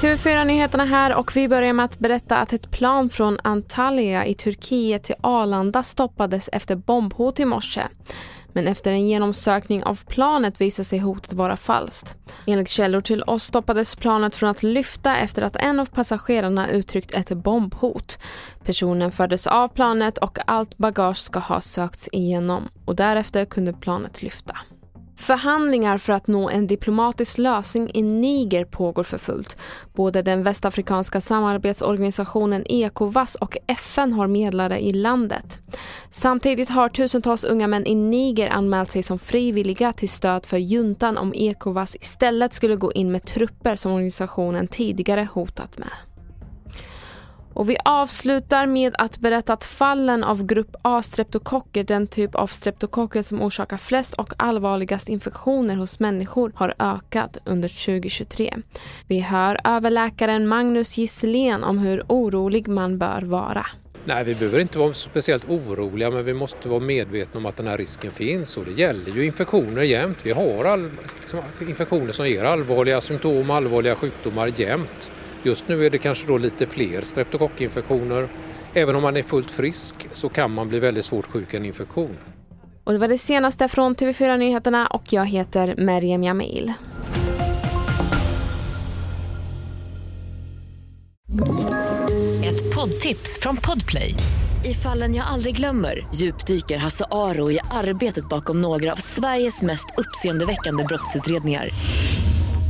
TV4-nyheterna här och vi börjar med att berätta att ett plan från Antalya i Turkiet till Arlanda stoppades efter bombhot i morse. Men efter en genomsökning av planet visade sig hotet vara falskt. Enligt källor till oss stoppades planet från att lyfta efter att en av passagerarna uttryckt ett bombhot. Personen fördes av planet och allt bagage ska ha sökts igenom och därefter kunde planet lyfta. Förhandlingar för att nå en diplomatisk lösning i Niger pågår för fullt. Både den västafrikanska samarbetsorganisationen ECOWAS och FN har medlare i landet. Samtidigt har tusentals unga män i Niger anmält sig som frivilliga till stöd för juntan om ECOWAS istället skulle gå in med trupper som organisationen tidigare hotat med. Och vi avslutar med att berätta att fallen av grupp A-streptokocker, den typ av streptokocker som orsakar flest och allvarligast infektioner hos människor, har ökat under 2023. Vi hör överläkaren Magnus Gisslén om hur orolig man bör vara. Nej, vi behöver inte vara speciellt oroliga men vi måste vara medvetna om att den här risken finns och det gäller ju infektioner jämt. Vi har all, liksom, infektioner som ger allvarliga symptom, allvarliga sjukdomar jämt. Just nu är det kanske då lite fler streptokockinfektioner. Även om man är fullt frisk så kan man bli väldigt svårt sjuk i en infektion. Och det var det senaste från TV4 Nyheterna och jag heter Meriem Jamil. Ett poddtips från Podplay. I fallen jag aldrig glömmer djupdyker Hasse Aro i arbetet bakom några av Sveriges mest uppseendeväckande brottsutredningar